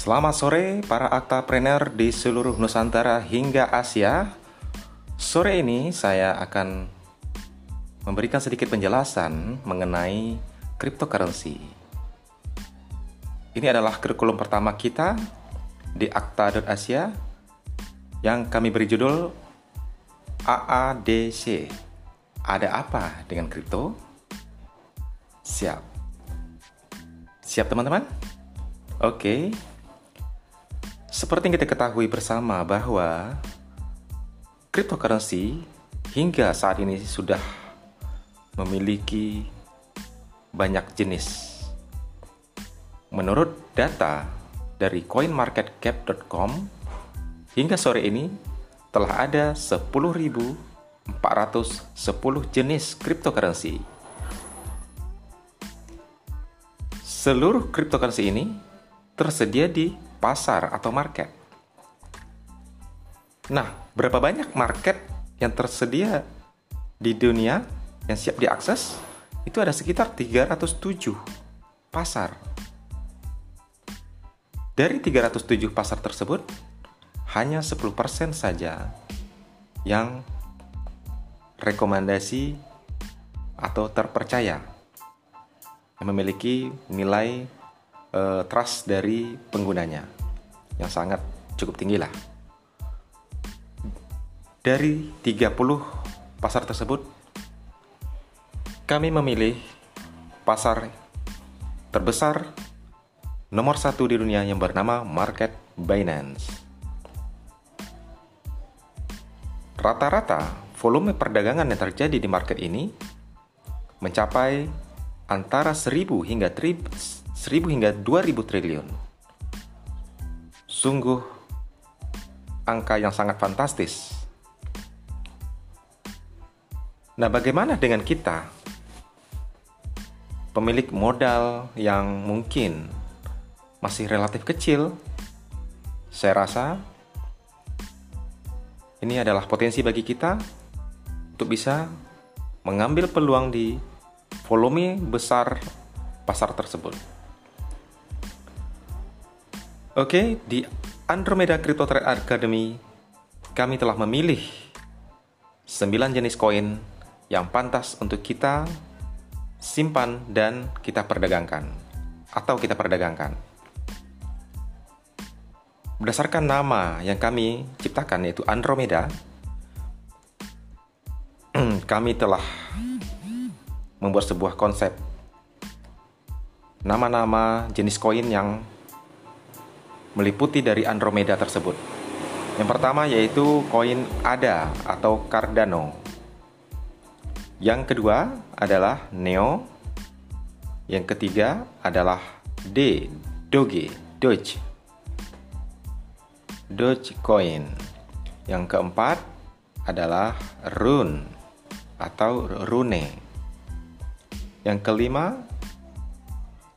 Selamat sore para aktapreneur di seluruh Nusantara hingga Asia. Sore ini saya akan memberikan sedikit penjelasan mengenai cryptocurrency. Ini adalah kurikulum pertama kita di Akta.Asia yang kami beri judul AADC. Ada apa dengan kripto? Siap. Siap teman-teman? Oke. Okay. Seperti yang kita ketahui bersama bahwa cryptocurrency hingga saat ini sudah memiliki banyak jenis. Menurut data dari coinmarketcap.com hingga sore ini telah ada 10.410 jenis cryptocurrency. Seluruh cryptocurrency ini tersedia di pasar atau market. Nah, berapa banyak market yang tersedia di dunia yang siap diakses? Itu ada sekitar 307 pasar. Dari 307 pasar tersebut, hanya 10% saja yang rekomendasi atau terpercaya yang memiliki nilai uh, trust dari penggunanya yang sangat cukup tinggi lah. Dari 30 pasar tersebut, kami memilih pasar terbesar nomor satu di dunia yang bernama Market Binance. Rata-rata volume perdagangan yang terjadi di market ini mencapai antara 1000 hingga 1000 hingga 2000 triliun. Sungguh angka yang sangat fantastis. Nah, bagaimana dengan kita? Pemilik modal yang mungkin masih relatif kecil, saya rasa ini adalah potensi bagi kita untuk bisa mengambil peluang di volume besar pasar tersebut. Oke, di Andromeda Crypto Trade Academy kami telah memilih 9 jenis koin yang pantas untuk kita simpan dan kita perdagangkan atau kita perdagangkan. Berdasarkan nama yang kami ciptakan yaitu Andromeda, kami telah membuat sebuah konsep nama-nama jenis koin yang meliputi dari Andromeda tersebut. Yang pertama yaitu koin ADA atau Cardano. Yang kedua adalah Neo. Yang ketiga adalah D, Doge, Doge. Dogecoin. Yang keempat adalah Rune atau Rune. Yang kelima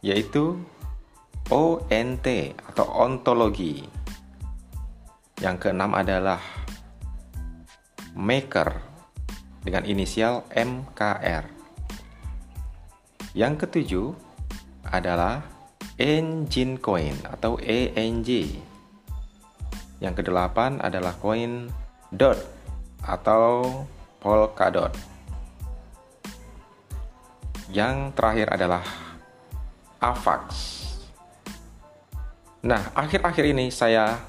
yaitu ONT atau ontologi. Yang keenam adalah maker dengan inisial MKR. Yang ketujuh adalah engine coin atau ENG. Yang kedelapan adalah koin dot atau Polkadot. Yang terakhir adalah AVAX Nah, akhir-akhir ini saya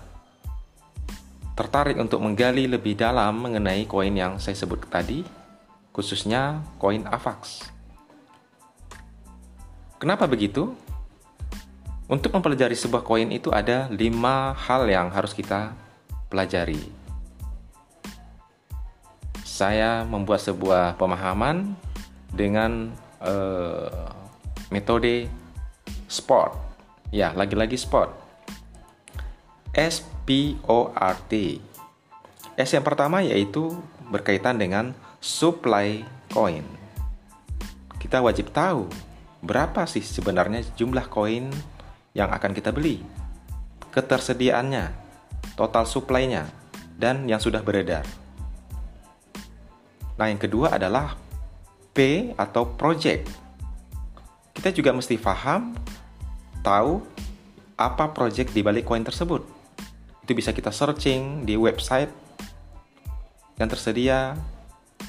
tertarik untuk menggali lebih dalam mengenai koin yang saya sebut tadi, khususnya koin AVAX. Kenapa begitu? Untuk mempelajari sebuah koin itu ada lima hal yang harus kita pelajari. Saya membuat sebuah pemahaman dengan uh, metode sport. Ya, lagi-lagi sport SPORT. S yang pertama yaitu berkaitan dengan supply coin. Kita wajib tahu berapa sih sebenarnya jumlah koin yang akan kita beli, ketersediaannya, total supply-nya, dan yang sudah beredar. Nah, yang kedua adalah P atau project. Kita juga mesti paham, tahu apa project di balik koin tersebut. Itu bisa kita searching di website yang tersedia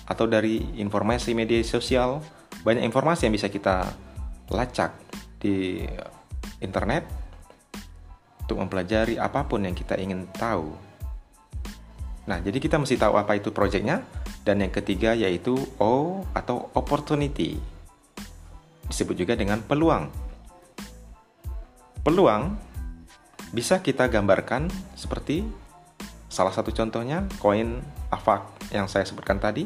atau dari informasi media sosial. Banyak informasi yang bisa kita lacak di internet untuk mempelajari apa pun yang kita ingin tahu. Nah, jadi kita mesti tahu apa itu projectnya. Dan yang ketiga yaitu O atau opportunity. Disebut juga dengan peluang. Peluang bisa kita gambarkan seperti salah satu contohnya koin AVAX yang saya sebutkan tadi.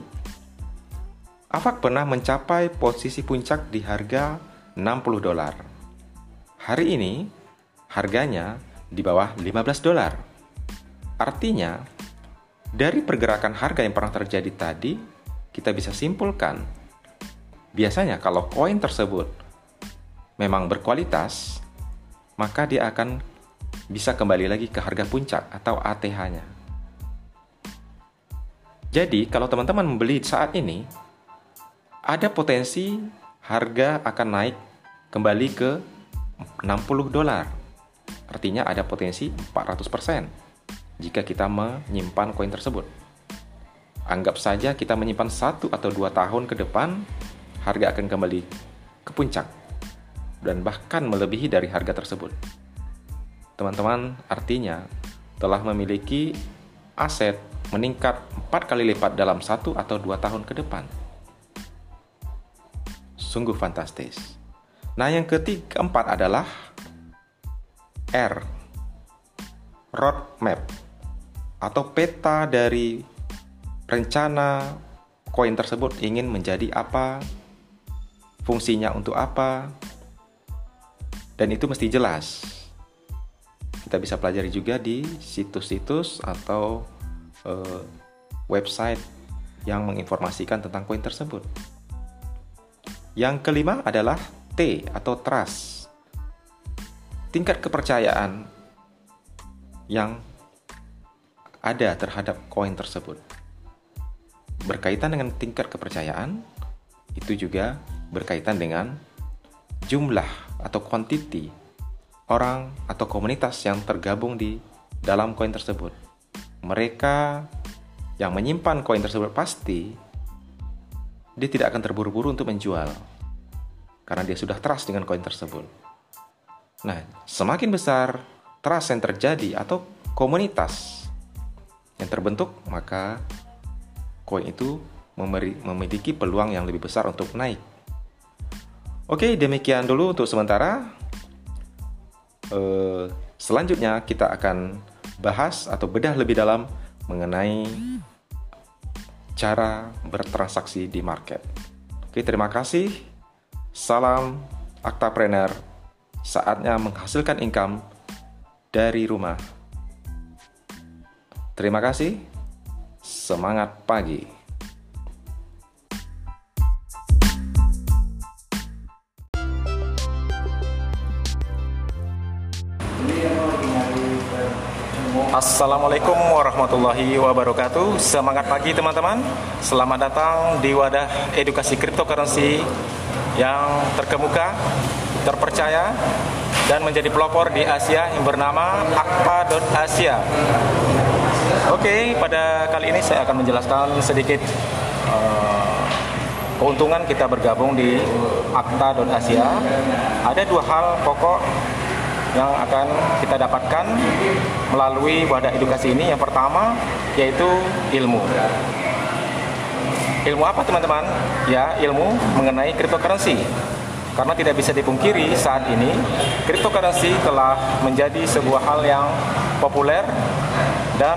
AVAX pernah mencapai posisi puncak di harga 60 dolar. Hari ini harganya di bawah 15 dolar. Artinya, dari pergerakan harga yang pernah terjadi tadi, kita bisa simpulkan biasanya kalau koin tersebut memang berkualitas, maka dia akan bisa kembali lagi ke harga puncak atau ATH-nya. Jadi, kalau teman-teman membeli saat ini, ada potensi harga akan naik kembali ke 60 dolar. Artinya ada potensi 400% jika kita menyimpan koin tersebut. Anggap saja kita menyimpan satu atau dua tahun ke depan, harga akan kembali ke puncak dan bahkan melebihi dari harga tersebut. Teman-teman, artinya telah memiliki aset meningkat empat kali lipat dalam satu atau dua tahun ke depan. Sungguh fantastis. Nah, yang ketiga keempat adalah R roadmap atau peta dari rencana koin tersebut ingin menjadi apa, fungsinya untuk apa, dan itu mesti jelas. Kita bisa pelajari juga di situs-situs atau uh, website yang menginformasikan tentang koin tersebut. Yang kelima adalah T atau trust tingkat kepercayaan yang ada terhadap koin tersebut. Berkaitan dengan tingkat kepercayaan, itu juga berkaitan dengan jumlah atau quantity orang atau komunitas yang tergabung di dalam koin tersebut. Mereka yang menyimpan koin tersebut pasti dia tidak akan terburu-buru untuk menjual karena dia sudah trust dengan koin tersebut. Nah, semakin besar trust yang terjadi atau komunitas yang terbentuk, maka koin itu memiliki peluang yang lebih besar untuk naik. Oke, demikian dulu untuk sementara. Uh, selanjutnya kita akan bahas atau bedah lebih dalam mengenai cara bertransaksi di market. Oke, terima kasih. Salam Aktapreneur saatnya menghasilkan income dari rumah. Terima kasih. Semangat pagi. Assalamualaikum warahmatullahi wabarakatuh Semangat pagi teman-teman Selamat datang di wadah edukasi cryptocurrency Yang terkemuka terpercaya dan menjadi pelopor di Asia yang bernama Akpa.Asia. Oke, pada kali ini saya akan menjelaskan sedikit uh, keuntungan kita bergabung di Akta.Asia. Ada dua hal pokok yang akan kita dapatkan melalui wadah edukasi ini. Yang pertama yaitu ilmu. Ilmu apa teman-teman? Ya, ilmu mengenai cryptocurrency karena tidak bisa dipungkiri saat ini cryptocurrency telah menjadi sebuah hal yang populer dan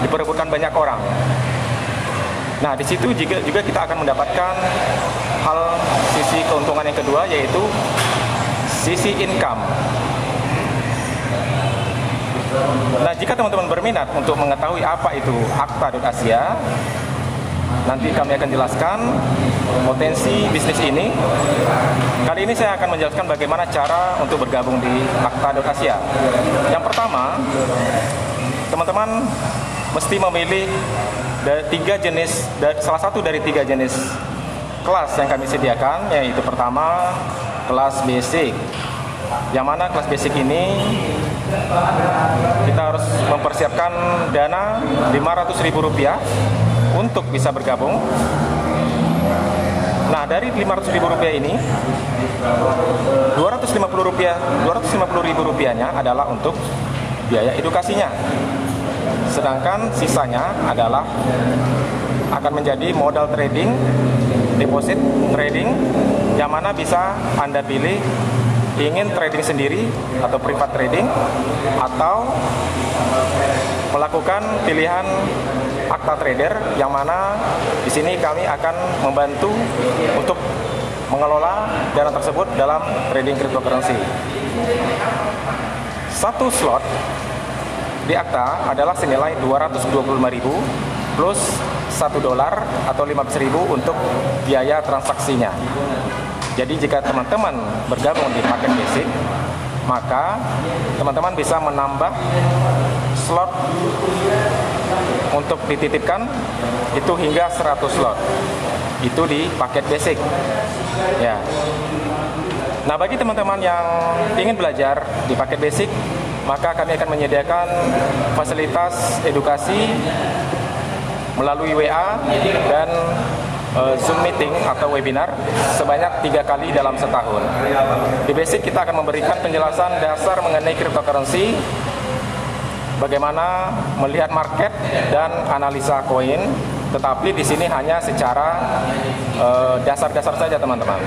diperebutkan banyak orang. Nah, di situ juga juga kita akan mendapatkan hal sisi keuntungan yang kedua yaitu sisi income. Nah, jika teman-teman berminat untuk mengetahui apa itu Akta.Asia, Nanti kami akan jelaskan potensi bisnis ini. Kali ini saya akan menjelaskan bagaimana cara untuk bergabung di Akta Asia. Yang pertama, teman-teman mesti memilih tiga jenis, salah satu dari tiga jenis kelas yang kami sediakan, yaitu pertama kelas basic, Yang mana kelas basic ini kita harus mempersiapkan dana Rp500.000 untuk bisa bergabung. Nah, dari Rp500.000 ini Rp250.000 250.000 adalah untuk biaya edukasinya. Sedangkan sisanya adalah akan menjadi modal trading, deposit trading yang mana bisa Anda pilih ingin trading sendiri atau privat trading atau melakukan pilihan akta trader yang mana di sini kami akan membantu untuk mengelola dana tersebut dalam trading cryptocurrency. Satu slot di akta adalah senilai 225.000 plus 1 dolar atau 15.000 untuk biaya transaksinya. Jadi jika teman-teman bergabung di paket basic, maka teman-teman bisa menambah slot untuk dititipkan itu hingga 100 slot. Itu di paket basic. Ya. Nah, bagi teman-teman yang ingin belajar di paket basic, maka kami akan menyediakan fasilitas edukasi melalui WA dan uh, Zoom meeting atau webinar sebanyak tiga kali dalam setahun. Di basic kita akan memberikan penjelasan dasar mengenai cryptocurrency, bagaimana melihat market dan analisa koin, tetapi di sini hanya secara eh, dasar-dasar uh, saja teman-teman.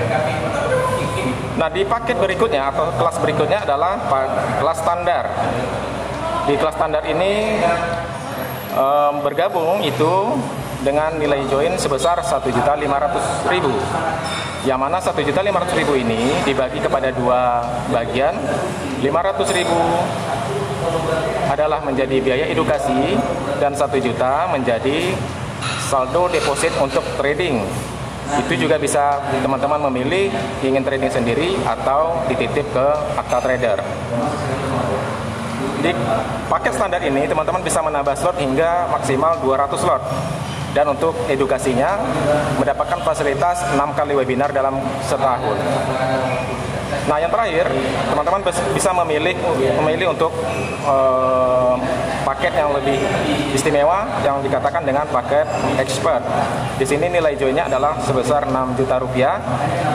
Nah di paket berikutnya atau kelas berikutnya adalah kelas standar. Di kelas standar ini um, bergabung itu dengan nilai join sebesar 1.500.000 yang mana 1.500.000 ini dibagi kepada dua bagian. 500.000 adalah menjadi biaya edukasi dan 1 juta menjadi saldo deposit untuk trading. Itu juga bisa teman-teman memilih ingin trading sendiri atau dititip ke akta trader. Di paket standar ini teman-teman bisa menambah slot hingga maksimal 200 slot dan untuk edukasinya mendapatkan fasilitas 6 kali webinar dalam setahun. Nah, yang terakhir, teman-teman bisa memilih memilih untuk uh, paket yang lebih istimewa yang dikatakan dengan paket expert. Di sini nilai joinnya adalah sebesar 6 juta rupiah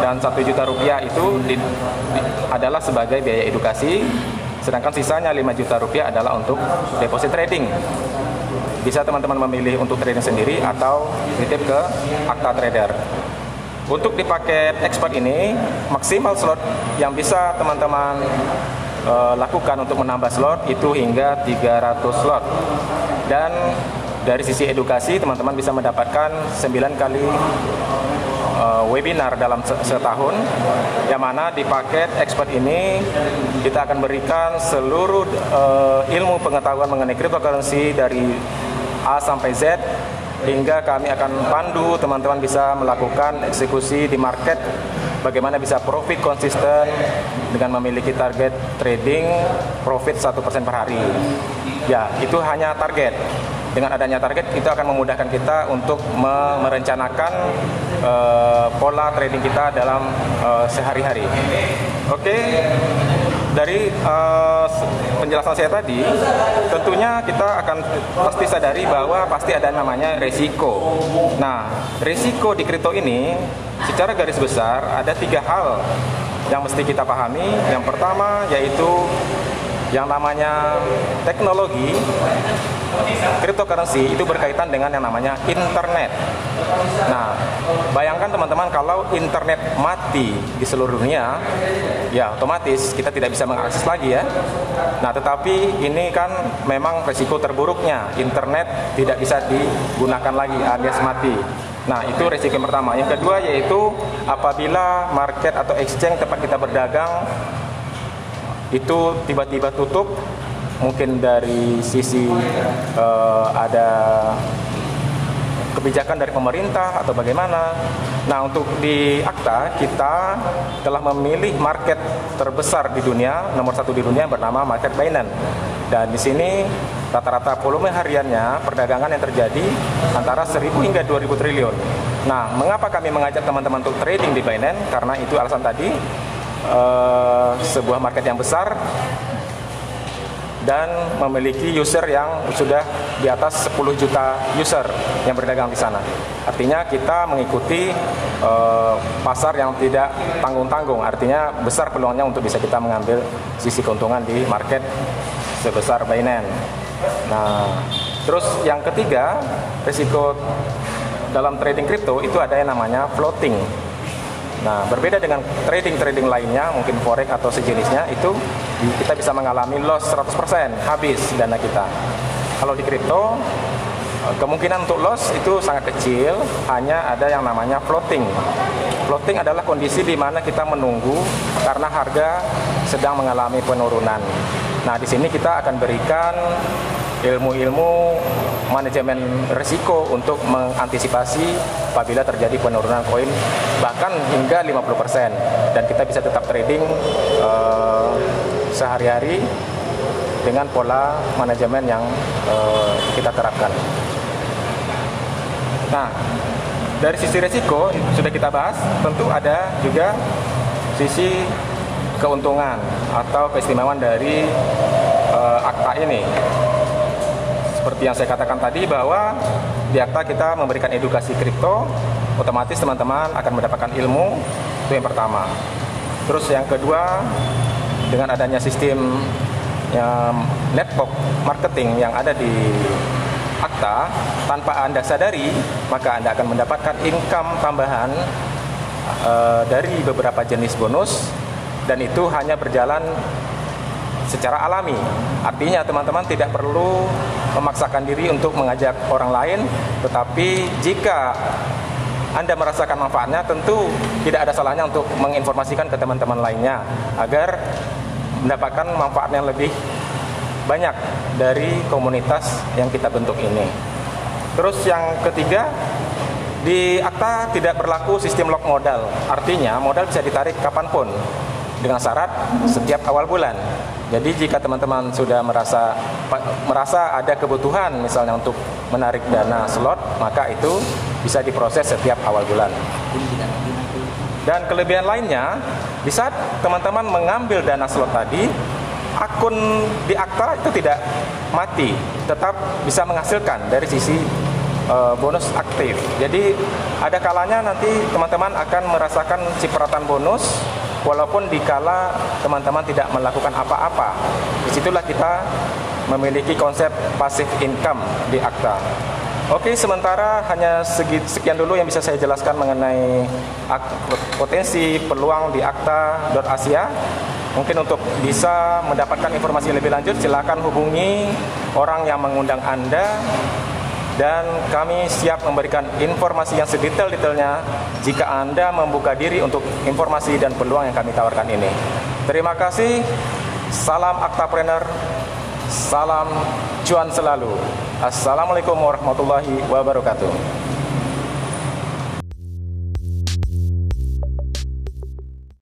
dan 1 juta rupiah itu di, di, adalah sebagai biaya edukasi, sedangkan sisanya 5 juta rupiah adalah untuk deposit trading bisa teman-teman memilih untuk trading sendiri atau titip ke akta trader. Untuk di paket expert ini, maksimal slot yang bisa teman-teman e, lakukan untuk menambah slot itu hingga 300 slot. Dan dari sisi edukasi, teman-teman bisa mendapatkan 9 kali uh, webinar dalam setahun yang mana di paket expert ini kita akan berikan seluruh uh, ilmu pengetahuan mengenai cryptocurrency dari A sampai Z hingga kami akan pandu teman-teman bisa melakukan eksekusi di market bagaimana bisa profit konsisten dengan memiliki target trading profit 1% per hari. Ya itu hanya target. Dengan adanya target itu akan memudahkan kita untuk merencanakan uh, pola trading kita dalam uh, sehari-hari. Oke? okay dari uh, penjelasan saya tadi, tentunya kita akan pasti sadari bahwa pasti ada namanya resiko. Nah, resiko di kripto ini secara garis besar ada tiga hal yang mesti kita pahami. Yang pertama yaitu yang namanya teknologi cryptocurrency itu berkaitan dengan yang namanya internet. Nah, bayangkan teman-teman kalau internet mati di seluruh dunia, ya otomatis kita tidak bisa mengakses lagi ya. Nah, tetapi ini kan memang resiko terburuknya internet tidak bisa digunakan lagi alias mati. Nah, itu resiko yang pertama. Yang kedua yaitu apabila market atau exchange tempat kita berdagang itu tiba-tiba tutup mungkin dari sisi uh, ada kebijakan dari pemerintah atau bagaimana. Nah, untuk di Akta kita telah memilih market terbesar di dunia, nomor satu di dunia bernama market Binance. Dan di sini rata-rata volume hariannya perdagangan yang terjadi antara 1000 hingga 2000 triliun. Nah, mengapa kami mengajak teman-teman untuk trading di Binance? Karena itu alasan tadi uh, sebuah market yang besar dan memiliki user yang sudah di atas 10 juta user yang berdagang di sana. Artinya kita mengikuti uh, pasar yang tidak tanggung-tanggung. Artinya besar peluangnya untuk bisa kita mengambil sisi keuntungan di market sebesar Binance. Nah, terus yang ketiga, risiko dalam trading kripto itu ada yang namanya floating. Nah, berbeda dengan trading-trading lainnya, mungkin forex atau sejenisnya, itu kita bisa mengalami loss 100% habis dana kita. Kalau di kripto, eh, kemungkinan untuk loss itu sangat kecil, hanya ada yang namanya floating. Floating adalah kondisi di mana kita menunggu karena harga sedang mengalami penurunan. Nah, di sini kita akan berikan ilmu-ilmu manajemen risiko untuk mengantisipasi apabila terjadi penurunan koin bahkan hingga 50% dan kita bisa tetap trading uh, sehari-hari dengan pola manajemen yang uh, kita terapkan. Nah, dari sisi risiko sudah kita bahas, tentu ada juga sisi keuntungan atau keistimewaan dari uh, akta ini seperti yang saya katakan tadi bahwa di Akta kita memberikan edukasi kripto, otomatis teman-teman akan mendapatkan ilmu, itu yang pertama. Terus yang kedua, dengan adanya sistem yang network marketing yang ada di Akta, tanpa Anda sadari, maka Anda akan mendapatkan income tambahan uh, dari beberapa jenis bonus dan itu hanya berjalan secara alami. Artinya teman-teman tidak perlu memaksakan diri untuk mengajak orang lain, tetapi jika anda merasakan manfaatnya, tentu tidak ada salahnya untuk menginformasikan ke teman-teman lainnya agar mendapatkan manfaat yang lebih banyak dari komunitas yang kita bentuk ini. Terus yang ketiga, di akta tidak berlaku sistem lock modal. Artinya modal bisa ditarik kapan pun dengan syarat setiap awal bulan. Jadi jika teman-teman sudah merasa merasa ada kebutuhan misalnya untuk menarik dana slot, maka itu bisa diproses setiap awal bulan. Dan kelebihan lainnya, di saat teman-teman mengambil dana slot tadi, akun di akta itu tidak mati, tetap bisa menghasilkan dari sisi uh, bonus aktif. Jadi ada kalanya nanti teman-teman akan merasakan cipratan bonus walaupun dikala teman-teman tidak melakukan apa-apa. Di situlah kita memiliki konsep passive income di akta. Oke, sementara hanya sekian dulu yang bisa saya jelaskan mengenai potensi peluang di akta.asia. Mungkin untuk bisa mendapatkan informasi lebih lanjut, silakan hubungi orang yang mengundang Anda dan kami siap memberikan informasi yang sedetail-detailnya jika Anda membuka diri untuk informasi dan peluang yang kami tawarkan ini. Terima kasih. Salam Aktapreneur. Salam cuan selalu. Assalamualaikum warahmatullahi wabarakatuh.